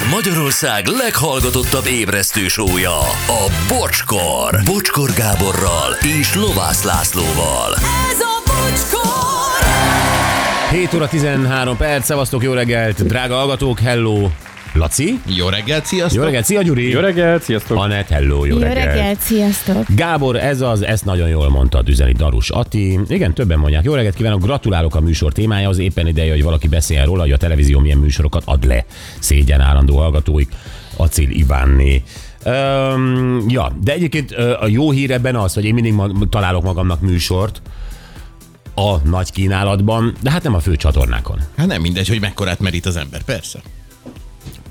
Ez Magyarország leghallgatottabb ébresztő sója, a Bocskor. Bocskor Gáborral és Lovász Lászlóval. Ez a bocskor! 7 óra 13 perc, szevasztok, jó reggelt, drága hallgatók, hello! Laci? Jó reggelt, sziasztok! Jó reggelt, szia Gyuri! Jó reggelt, sziasztok! Anett, hello, jó, Jó reggelt. reggelt, sziasztok! Gábor, ez az, ezt nagyon jól mondta üzeni Darus Ati. Igen, többen mondják. Jó reggelt kívánok, gratulálok a műsor témájához. Éppen ideje, hogy valaki beszéljen róla, hogy a televízió milyen műsorokat ad le. Szégyen állandó hallgatóik. Acil Ivánné. Um, ja, de egyébként a jó hír ebben az, hogy én mindig ma- találok magamnak műsort a nagy kínálatban, de hát nem a fő csatornákon. Hát nem mindegy, hogy mekkorát merít az ember, persze.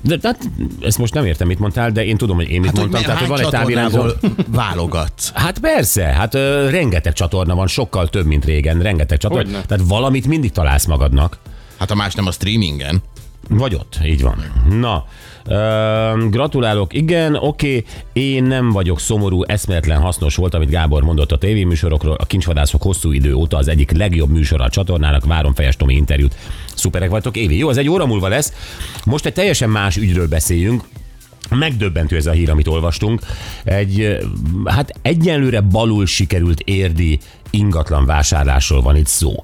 De tehát, ezt most nem értem, mit mondtál, de én tudom, hogy én mit Hát, mondtam. me- Tehát, hogy van egy távirányzó. válogatsz. Hát persze, hát ö, rengeteg csatorna van, sokkal több, mint régen, rengeteg csatorna. Hogyne. Tehát valamit mindig találsz magadnak. Hát a más nem a streamingen. Vagy ott, így van. Na, gratulálok, igen, oké, én nem vagyok szomorú, eszméletlen hasznos volt, amit Gábor mondott a tévéműsorokról, a kincsvadászok hosszú idő óta az egyik legjobb műsor a csatornának, várom Fejes Tomi interjút. Szuperek vagytok, Évi. Jó, ez egy óra múlva lesz. Most egy teljesen más ügyről beszéljünk, Megdöbbentő ez a hír, amit olvastunk. Egy, hát egyenlőre balul sikerült érdi ingatlan vásárlásról van itt szó.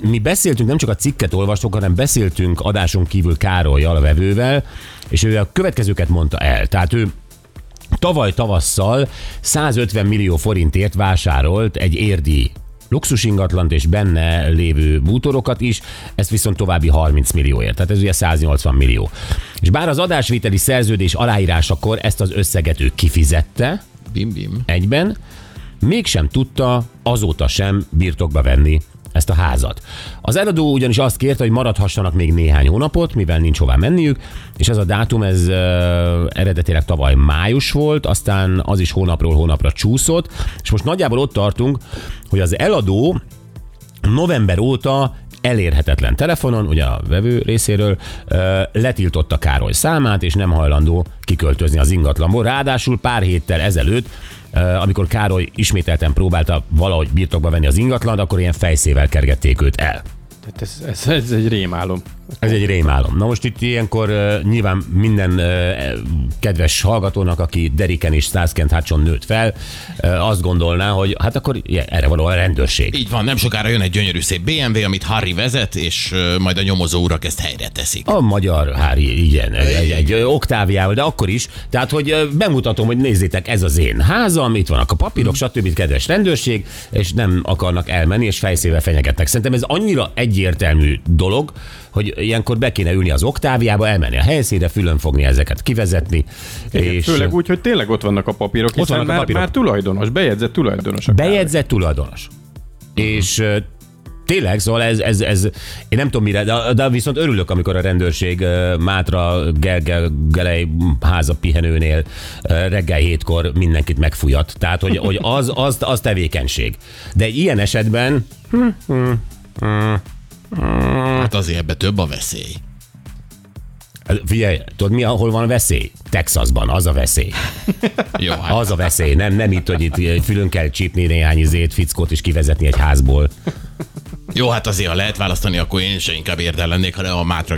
Mi beszéltünk, nem csak a cikket olvastuk, hanem beszéltünk adáson kívül Károlyjal, a vevővel, és ő a következőket mondta el. Tehát ő tavaly tavasszal 150 millió forintért vásárolt egy érdi luxus ingatlant és benne lévő bútorokat is, ezt viszont további 30 millióért, tehát ez ugye 180 millió. És bár az adásvételi szerződés aláírásakor ezt az összeget ő kifizette Bim-bim. egyben, mégsem tudta azóta sem birtokba venni ezt a házat. Az eladó ugyanis azt kérte, hogy maradhassanak még néhány hónapot, mivel nincs hová menniük, és ez a dátum ez uh, eredetileg tavaly május volt, aztán az is hónapról hónapra csúszott, és most nagyjából ott tartunk, hogy az eladó november óta elérhetetlen telefonon, ugye a vevő részéről, ö, letiltotta Károly számát, és nem hajlandó kiköltözni az ingatlanból. Ráadásul pár héttel ezelőtt, ö, amikor Károly ismételten próbálta valahogy birtokba venni az ingatlant, akkor ilyen fejszével kergették őt el. Tehát ez, ez, ez egy rémálom. Ez egy rémálom. Na most itt ilyenkor uh, nyilván minden uh, kedves hallgatónak, aki Deriken és Starsken Hatchon nőtt fel, uh, azt gondolná, hogy hát akkor ja, erre való a rendőrség. Így van, nem sokára jön egy gyönyörű szép BMW, amit Harry vezet, és majd a nyomozó urak ezt helyre teszik. A magyar Hári, igen, egy, egy, egy oktáviával, de akkor is. Tehát, hogy bemutatom, hogy nézzétek, ez az én házam, itt vannak a papírok, stb. kedves rendőrség, és nem akarnak elmenni, és fejszével fenyegetnek. Szerintem ez annyira egyértelmű dolog, hogy ilyenkor be kéne ülni az oktáviába, elmenni a helyszínre, fülön fogni ezeket, kivezetni. Igen, és Főleg úgy, hogy tényleg ott vannak a papírok, hiszen vannak a papírok. már tulajdonos, bejegyzett tulajdonos. a bejegyzett tulajdonos. És tényleg, szóval ez, ez, ez, én nem tudom mire, de, de viszont örülök, amikor a rendőrség Mátra Gergely Gelej háza pihenőnél reggel hétkor mindenkit megfújat. Tehát, hogy, hogy az, az, az tevékenység. De ilyen esetben Hát azért ebbe több a veszély. Figyelj, tudod mi, ahol van veszély? Texasban, az a veszély. Jó, hát Az a veszély, nem, nem itt, hogy itt fülön kell csípni néhány izét, fickót és kivezetni egy házból. Jó, hát azért, ha lehet választani, akkor én se inkább érdel lennék, hanem a Mátra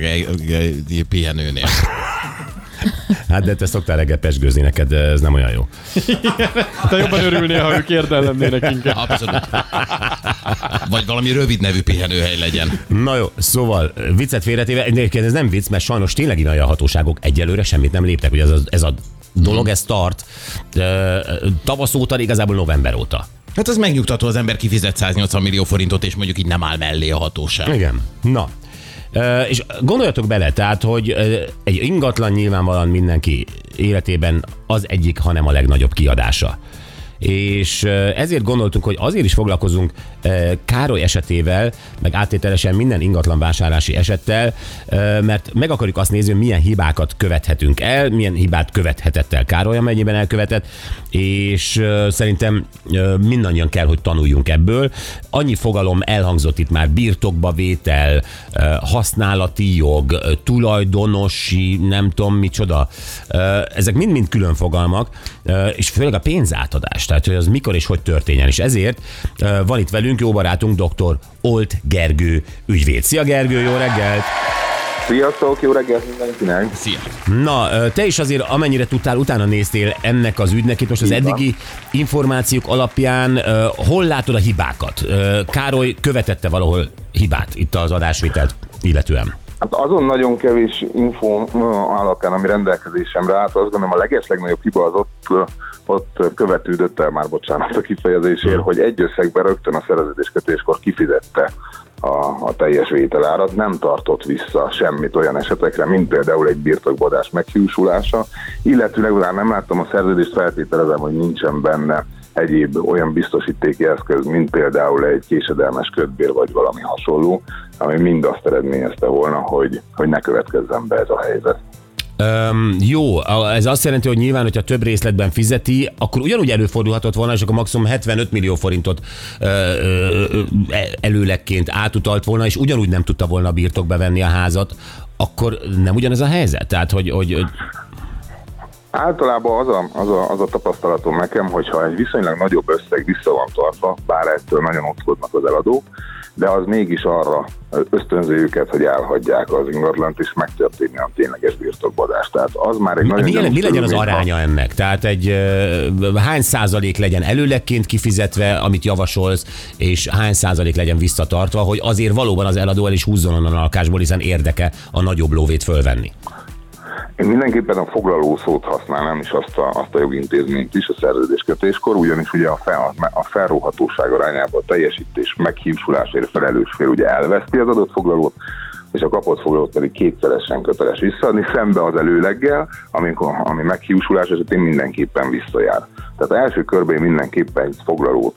pihenőnél. Hát de te szoktál reggel pesgőzni neked, de ez nem olyan jó. Te jobban örülnél, ha ők érdelemnének inkább. Abszolút. Vagy valami rövid nevű pihenőhely legyen. Na jó, szóval viccet félretéve, egyébként ez nem vicc, mert sajnos tényleg így a hatóságok egyelőre semmit nem léptek, hogy ez a, ez a dolog, ez tart tavasz óta, igazából november óta. Hát az megnyugtató, az ember kifizet 180 millió forintot, és mondjuk így nem áll mellé a hatóság. Igen. Na, és gondoljatok bele, tehát, hogy egy ingatlan nyilvánvalóan mindenki életében az egyik, hanem a legnagyobb kiadása. És ezért gondoltunk, hogy azért is foglalkozunk Károly esetével, meg áttételesen minden ingatlan vásárlási esettel, mert meg akarjuk azt nézni, hogy milyen hibákat követhetünk el, milyen hibát követhetett el Károly, amennyiben elkövetett, és szerintem mindannyian kell, hogy tanuljunk ebből. Annyi fogalom elhangzott itt már, birtokba vétel, használati jog, ö, tulajdonosi, nem tudom micsoda. Ö, Ezek mind-mind külön fogalmak, és főleg a pénzátadás, tehát hogy az mikor és hogy történjen. És ezért van itt velünk jó barátunk, dr. Olt Gergő ügyvéd. Szia Gergő, jó reggelt! Sziasztok, jó reggelt mindenkinek! Szia! Na, te is azért amennyire tudtál, utána néztél ennek az ügynek, itt most az eddigi információk alapján hol látod a hibákat? Károly követette valahol hibát itt az adásvételt illetően. Hát azon nagyon kevés info alapján, ami rendelkezésemre állt, azt gondolom a legeslegnagyobb hiba az ott, ott követődött el már, bocsánat a kifejezésért, hogy egy összegben rögtön a szerződéskötéskor kifizette a, a teljes vételárat, nem tartott vissza semmit olyan esetekre, mint például egy birtokbadás meghiúsulása, illetőleg már nem láttam a szerződést, feltételezem, hogy nincsen benne egyéb olyan biztosítéki eszköz, mint például egy késedelmes kötbér vagy valami hasonló, ami mind azt eredményezte volna, hogy, hogy ne következzen be ez a helyzet. Öm, jó, ez azt jelenti, hogy nyilván, hogyha több részletben fizeti, akkor ugyanúgy előfordulhatott volna, és akkor maximum 75 millió forintot ö, ö, ö, előlegként átutalt volna, és ugyanúgy nem tudta volna birtokba venni a házat, akkor nem ugyanez a helyzet? Tehát, hogy hogy- Általában az a, az, a, az a tapasztalatom nekem, hogyha egy viszonylag nagyobb összeg vissza van tartva, bár ettől nagyon óckodnak az eladók, de az mégis arra ösztönző őket, hogy elhagyják az ingatlant, és megtörténni a tényleges birtokbadás. Tehát az már egy nagyon mi, mi gyanús legyen az aránya ennek? Tehát egy hány százalék legyen előlegként kifizetve, amit javasolsz, és hány százalék legyen visszatartva, hogy azért valóban az eladó el is húzzon onnan a lakásból, hiszen érdeke a nagyobb lóvét fölvenni. Én mindenképpen a foglaló szót használnám, és azt a, azt a jogintézményt is a szerződéskötéskor, ugyanis ugye a, fel, a felróhatóság arányában a teljesítés meghívsulásért felelős fél ugye elveszti az adott foglalót, és a kapott foglalót pedig kétszeresen köteles visszaadni, szembe az előleggel, amikor, ami meghiúsulás esetén mindenképpen visszajár. Tehát első körben mindenképpen egy foglalót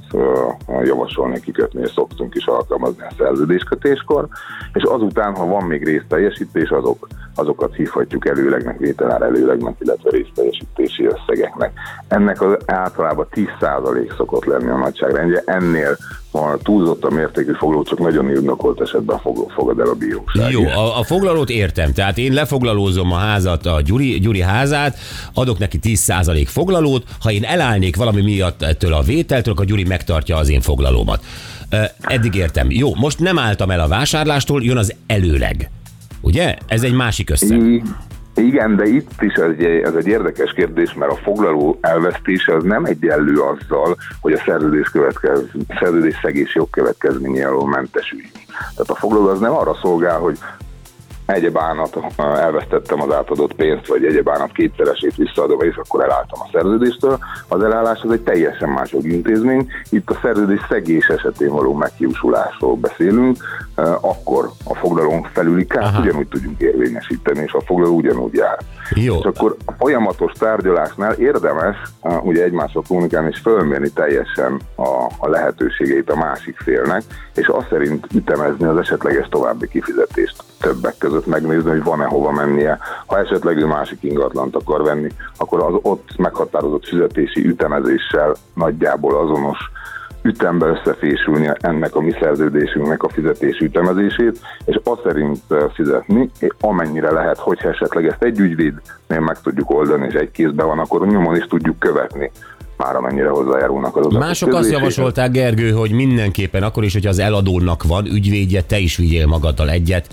javasolni kikötni, és szoktunk is alkalmazni a szerződéskötéskor, és azután, ha van még részteljesítés, azok, azokat hívhatjuk előlegnek, vételár előlegnek, illetve részteljesítési összegeknek. Ennek az általában 10% szokott lenni a nagyságrendje, ennél van túlzott a mértékű foglaló, csak nagyon indokolt esetben fog- fogad el a bíróság. Jó, a, a foglalót értem. Tehát én lefoglalózom a házat, a Gyuri, Gyuri házát, adok neki 10% foglalót, ha én elállnék valami miatt ettől a vételtől, akkor Gyuri megtartja az én foglalómat. Eddig értem. Jó, most nem álltam el a vásárlástól, jön az előleg. Ugye? Ez egy másik összeg. Igen, de itt is ez egy, ez egy érdekes kérdés, mert a foglaló elvesztése az nem egyenlő azzal, hogy a szerződés, következ, szerződés szegés jogkövetkezménye alól mentesüljünk. Tehát a foglaló az nem arra szolgál, hogy egyéb elvesztettem az átadott pénzt, vagy egyéb ánat kétszeresét visszaadom, és akkor elálltam a szerződéstől. Az elállás az egy teljesen más jogintézmény. Itt a szerződés szegés esetén való meghiúsulásról beszélünk, eh, akkor a foglalón felüli kárt ugyanúgy tudjunk érvényesíteni, és a foglaló ugyanúgy jár. Jó. És akkor a folyamatos tárgyalásnál érdemes uh, ugye egymással kommunikálni és fölmérni teljesen a, a lehetőségeit a másik félnek, és azt szerint ütemezni az esetleges további kifizetést többek között megnézni, hogy van-e hova mennie. Ha esetleg ő másik ingatlant akar venni, akkor az ott meghatározott fizetési ütemezéssel nagyjából azonos ütembe összefésülni ennek a mi szerződésünknek a fizetési ütemezését, és azt szerint fizetni, amennyire lehet, hogyha esetleg ezt egy ügyvédnél meg tudjuk oldani, és egy kézben van, akkor nyomon is tudjuk követni már amennyire hozzájárulnak az adatok Mások azt javasolták, Gergő, hogy mindenképpen akkor is, hogy az eladónak van ügyvédje, te is vigyél magaddal egyet,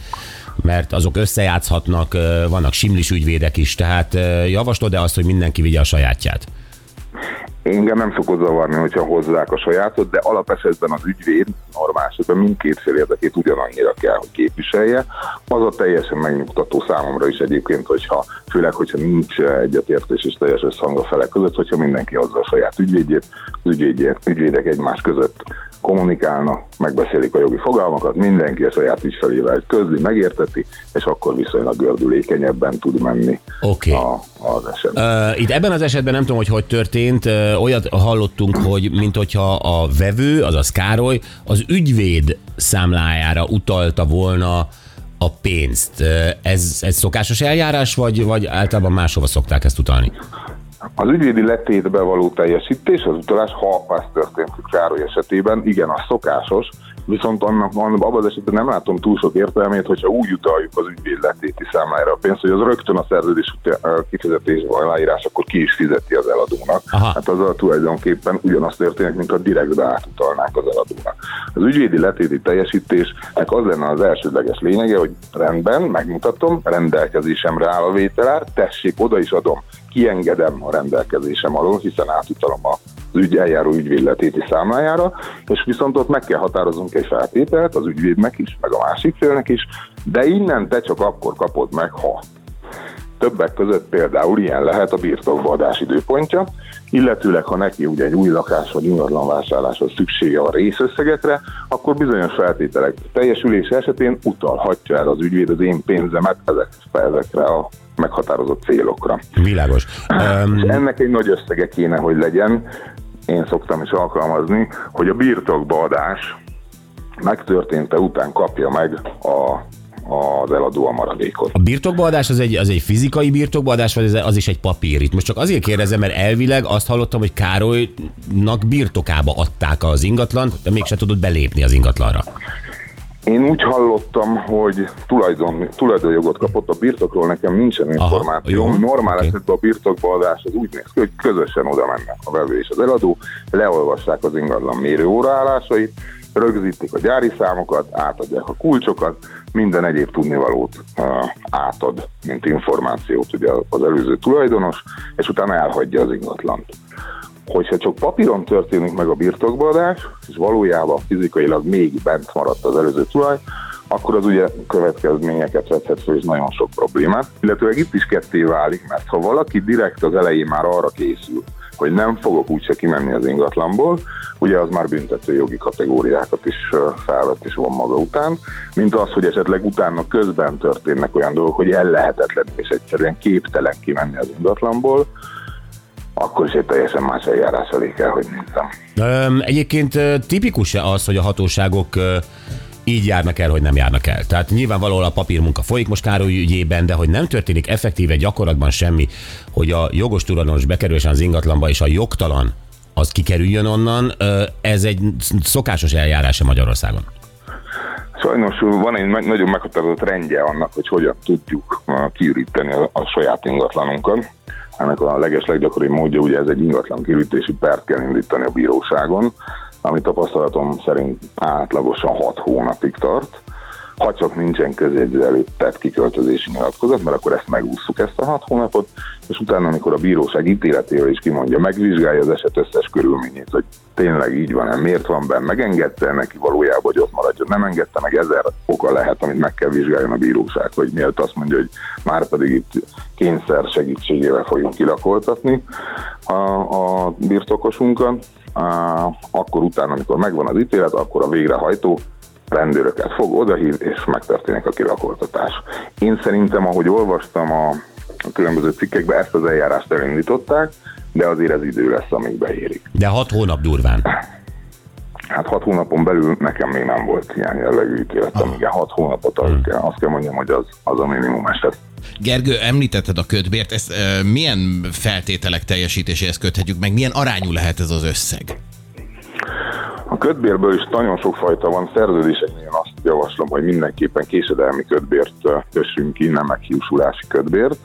mert azok összejátszhatnak, vannak simlis ügyvédek is, tehát javaslod-e azt, hogy mindenki vigye a sajátját? Engem nem szokott zavarni, hogyha hozzák a sajátot, de alapesetben az ügyvéd normál esetben mindkét fél érdekét ugyanannyira kell, hogy képviselje. Az a teljesen megnyugtató számomra is egyébként, hogyha főleg, hogyha nincs egyetértés és teljes összhang a felek között, hogyha mindenki hozza a saját ügyvédjét, az ügyvédje, ügyvédek egymás között kommunikálnak, megbeszélik a jogi fogalmakat, mindenki a saját ügyfelével közli, megérteti, és akkor viszonylag gördülékenyebben tud menni Oké. a, az eset. Uh, itt ebben az esetben nem tudom, hogy hogy történt, uh, olyat hallottunk, hogy mint hogyha a vevő, azaz Károly, az ügyvéd számlájára utalta volna a pénzt. Ez, ez szokásos eljárás, vagy, vagy általában máshova szokták ezt utalni? Az ügyvédi letétbe való teljesítés, az utalás, ha ez történt Károly esetében, igen, az szokásos, Viszont annak, abban az esetben nem látom túl sok értelmét, hogyha úgy utaljuk az ügyvéd letéti számlájára a pénzt, hogy az rögtön a szerződés kifizetésben aláírás, akkor ki is fizeti az eladónak. Aha. Hát az tulajdonképpen ugyanazt történik, mint a direktbe átutalnák az eladónak. Az ügyvédi letéti teljesítésnek az lenne az elsődleges lényege, hogy rendben, megmutatom, rendelkezésemre áll a vételár, tessék, oda is adom, kiengedem a rendelkezésem alól, hiszen átutalom a az ügy eljáró ügyvéd letéti számlájára, és viszont ott meg kell határozunk egy feltételt az ügyvédnek is, meg a másik félnek is, de innen te csak akkor kapod meg, ha. Többek között például ilyen lehet a birtokba adás időpontja, illetőleg ha neki ugye egy új lakás vagy ingatlan vásárláshoz szüksége a részösszegekre, akkor bizonyos feltételek teljesülése esetén utalhatja el az ügyvéd az én pénzemet ezekre a meghatározott célokra. Világos. Um, És ennek egy nagy összege kéne, hogy legyen, én szoktam is alkalmazni, hogy a birtokba adás megtörténte után kapja meg a, az eladó a maradékot. a birtokbaadás az egy, az egy fizikai birtokbaadás, vagy az is egy papír? Itt most csak azért kérdezem, mert elvileg azt hallottam, hogy Károlynak birtokába adták az ingatlant, de mégse tudott belépni az ingatlanra. Én úgy hallottam, hogy tulajdon, tulajdonjogot kapott a birtokról, nekem nincsen információ. jó, Normál oké. esetben a birtokba adás az úgy néz ki, hogy közösen oda mennek a vevő és az eladó, leolvassák az ingatlan mérő óraállásait, rögzítik a gyári számokat, átadják a kulcsokat, minden egyéb tudnivalót uh, átad, mint információt ugye az előző tulajdonos, és utána elhagyja az ingatlant. Hogyha csak papíron történik meg a birtokbaadás, és valójában fizikailag még bent maradt az előző tulaj, akkor az ugye következményeket vethet fel, és nagyon sok problémát. Illetőleg itt is ketté válik, mert ha valaki direkt az elején már arra készül, hogy nem fogok úgyse kimenni az ingatlanból, ugye az már büntető jogi kategóriákat is felvett és van maga után, mint az, hogy esetleg utána közben történnek olyan dolgok, hogy ellehetetlen és egyszerűen képtelen kimenni az ingatlanból, akkor is egy teljesen más eljárás elé kell, hogy nézzem. Öm, egyébként tipikus-e az, hogy a hatóságok így járnak el, hogy nem járnak el? Tehát nyilvánvalóan a papírmunka folyik most Károly ügyében, de hogy nem történik effektíve gyakorlatban semmi, hogy a jogos tulajdonos bekerüljön az ingatlanba, és a jogtalan az kikerüljön onnan, ez egy szokásos eljárás a Magyarországon. Sajnos van egy nagyon meghatározott rendje annak, hogy hogyan tudjuk kiüríteni a, a saját ingatlanunkat. Ennek a leges leggyakoribb módja ugye ez egy ingatlan kiürítési pert kell indítani a bíróságon, ami tapasztalatom szerint átlagosan 6 hónapig tart. Ha csak nincsen közjegyző előtt tett kiköltözési nyilatkozat, mert akkor ezt megúszuk ezt a 6 hónapot, és utána, amikor a bíróság ítéletével is kimondja, megvizsgálja az eset összes körülményét, hogy tényleg így van-e, miért van benne, megengedte neki valójában, hogy ott maradjon, nem engedte meg, ezer oka lehet, amit meg kell vizsgáljon a bíróság, hogy miért azt mondja, hogy már pedig itt kényszer segítségével fogjuk kilakoltatni a, a birtokosunkat, akkor utána, amikor megvan az ítélet, akkor a végrehajtó rendőröket fog odahív, és megtörténik a kilakoltatás. Én szerintem, ahogy olvastam a, a különböző cikkekben, ezt az eljárást elindították, de azért ez idő lesz, amíg beérik. De hat hónap durván. Hát hat hónapon belül nekem még nem volt ilyen jellegű ítélet, amíg ilyen hat hónapot az kell, azt kell mondjam, hogy az, az a minimum eset. Gergő, említetted a kötbért, ezt e, milyen feltételek teljesítéséhez köthetjük, meg milyen arányú lehet ez az összeg? A kötbérből is nagyon sok fajta van. Szerződéseknél én azt javaslom, hogy mindenképpen késedelmi kötbért kössünk ki, nem meghiúsulási kötbért.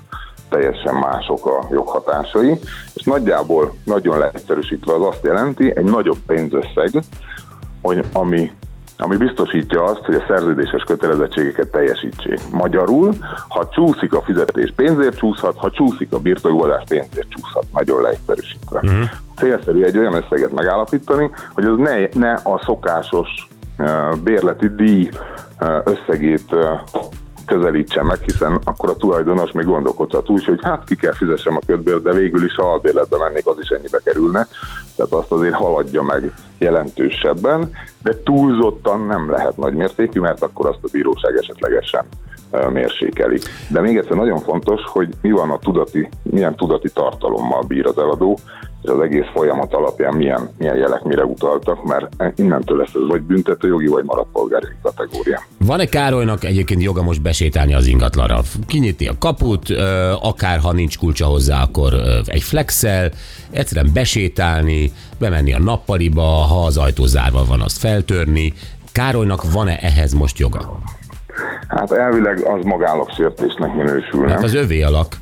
Teljesen mások a joghatásai. És nagyjából, nagyon leegyszerűsítve az azt jelenti, egy nagyobb pénzösszeg, hogy ami ami biztosítja azt, hogy a szerződéses kötelezettségeket teljesítsék. Magyarul, ha csúszik a fizetés, pénzért csúszhat, ha csúszik a birtokolás, pénzért csúszhat, nagyon leegyszerűsítve. Uh-huh. Célszerű egy olyan összeget megállapítani, hogy az ne, ne a szokásos uh, bérleti díj uh, összegét közelítsen meg, hiszen akkor a tulajdonos még gondolkodhat úgy, hogy hát ki kell fizessem a kötbért, de végül is ha albérletbe mennék, az is ennyibe kerülne. Tehát azt azért haladja meg jelentősebben, de túlzottan nem lehet nagy mértékű, mert akkor azt a bíróság esetlegesen mérsékeli. De még egyszer nagyon fontos, hogy mi van a tudati, milyen tudati tartalommal bír az eladó, és az egész folyamat alapján milyen, milyen jelek mire utaltak, mert innentől lesz ez vagy büntetőjogi, vagy maradt polgári kategória. Van-e Károlynak egyébként joga most besétálni az ingatlanra? Kinyitni a kaput, akár ha nincs kulcsa hozzá, akkor egy flexel, egyszerűen besétálni, bemenni a nappaliba, ha az ajtó zárva van, azt feltörni. Károlynak van-e ehhez most joga? Hát elvileg az magállagsértésnek minősül, nem? Hát az övé alak.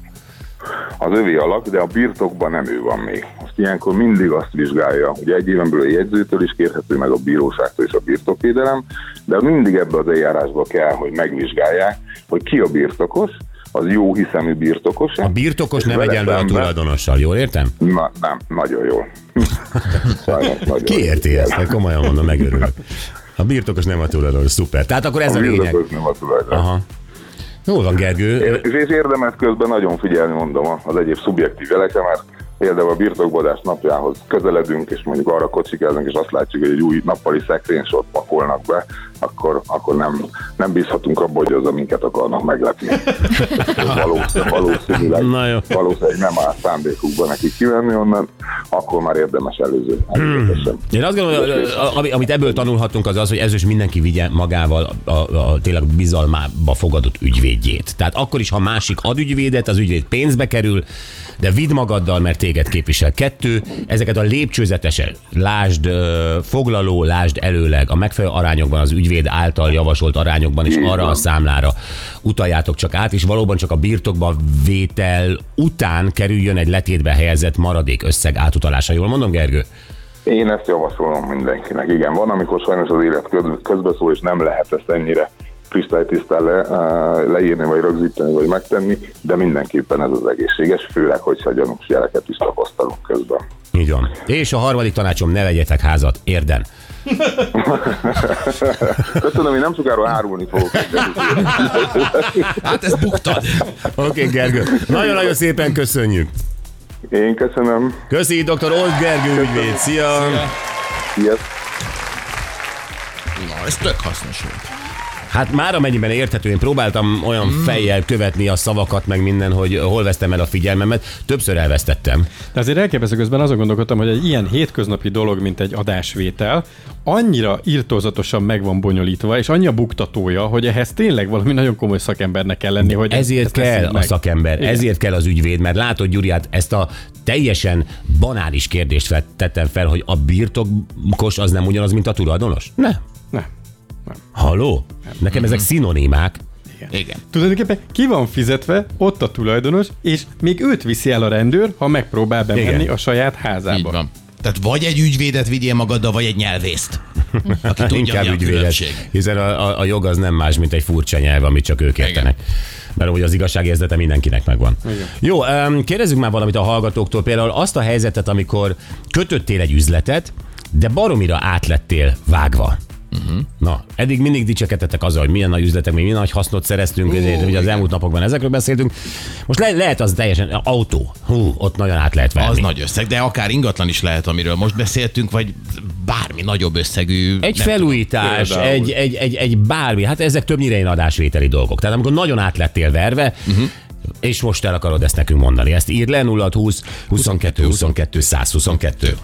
az övé alak, de a birtokban nem ő van még. Most ilyenkor mindig azt vizsgálja, ugye egy éven belül a jegyzőtől is kérhető meg a bíróságtól és a birtokvédelem, de mindig ebbe az eljárásba kell, hogy megvizsgálják, hogy ki a birtokos, az jó hiszemű birtokos. A birtokos nem egyenlő a tulajdonossal, jól értem? Na, nem, nagyon jól. Sajnos nagyon Ki érti ezt? Hát komolyan mondom, megörülök. A birtokos nem a tulajdonos, szuper. Tehát akkor ez a, A lényeg. nem a tulajdon. Aha. Jól van, Gergő. És és érdemes közben nagyon figyelni, mondom, az egyéb szubjektív jelekre, mert például a birtokbadás napjához közeledünk, és mondjuk arra kocsikázunk, és azt látjuk, hogy egy új nappali szekrénysort pakolnak be, akkor, akkor nem, nem bízhatunk abba, hogy az, minket akarnak meglepni. Valószínűleg, valószínűleg, valószínűleg nem áll szándékukba nekik kivenni onnan, akkor már érdemes előző. előzetesen. Én azt gondolom, hogy amit ebből tanulhatunk, az az, hogy ez is mindenki vigye magával a, a, a tényleg bizalmába fogadott ügyvédjét. Tehát akkor is, ha másik ad ügyvédet, az ügyvéd pénzbe kerül, de vidd magaddal, mert téged képvisel. Kettő, ezeket a lépcsőzetesen, lásd foglaló, lásd előleg, a megfelelő arányokban, az ügyvéd által javasolt arányokban, és Így arra a számlára utaljátok csak át, és valóban csak a birtokba vétel után kerüljön egy letétbe helyezett maradék összeg átutalása. Jól mondom, Gergő? Én ezt javasolom mindenkinek. Igen, van, amikor sajnos az élet köz- közbeszól, és nem lehet ezt ennyire kristálytisztán le, eh, leírni, vagy rögzíteni, vagy megtenni, de mindenképpen ez az egészséges, főleg, hogyha gyanús jeleket is tapasztalunk közben. Így van. És a harmadik tanácsom, ne vegyetek házat, érden. Köszönöm, én nem sokára árulni fogok. Hát ezt buktad. Oké, okay, Gergő. Nagyon-nagyon szépen köszönjük. Én köszönöm. Köszi, dr. Old Gergő ügyvéd. Szia! Yes. Na, ez tök hasznos volt. Hát már amennyiben érthető, én próbáltam olyan fejjel követni a szavakat, meg minden, hogy hol vesztem el a figyelmemet. Többször elvesztettem. De azért elképesztő közben azon gondolkodtam, hogy egy ilyen hétköznapi dolog, mint egy adásvétel, annyira írtózatosan meg van bonyolítva, és annyi a buktatója, hogy ehhez tényleg valami nagyon komoly szakembernek kell lenni, hogy Ezért kell a szakember, Igen. ezért kell az ügyvéd, mert látod, Gyuriát, ezt a teljesen banális kérdést tettem fel, hogy a birtokos az nem ugyanaz, mint a tulajdonos? Nem. Nem. Halló? Nekem ezek szinonimák. Igen. Tulajdonképpen ki van fizetve, ott a tulajdonos, és még őt viszi el a rendőr, ha megpróbál bemenni Igen. a saját házába. Így van. Tehát vagy egy ügyvédet vigyél magaddal, vagy egy nyelvészt. Aki tudja, Inkább mi a ügyvédet, hiszen a, a, a jog az nem más, mint egy furcsa nyelv, amit csak ők értenek. Mert ugye az igazságérzete mindenkinek megvan. Igen. Jó, kérdezzük már valamit a hallgatóktól. Például azt a helyzetet, amikor kötöttél egy üzletet, de baromira átlettél vágva. Uh-huh. Na, eddig mindig dicsekedtetek azzal, hogy milyen nagy üzletek, mi milyen nagy hasznot szereztünk, uh, ugye az elmúlt napokban ezekről beszéltünk. Most le, lehet az teljesen autó. Hú, ott nagyon át lehet venni. Az nagy összeg, de akár ingatlan is lehet, amiről most beszéltünk, vagy bármi nagyobb összegű. Egy felújítás, Például. egy, egy, egy, egy bármi, hát ezek többnyire ilyen adásvételi dolgok. Tehát amikor nagyon át lettél verve, uh-huh. és most el akarod ezt nekünk mondani. Ezt ír le 0 20 22 22 122.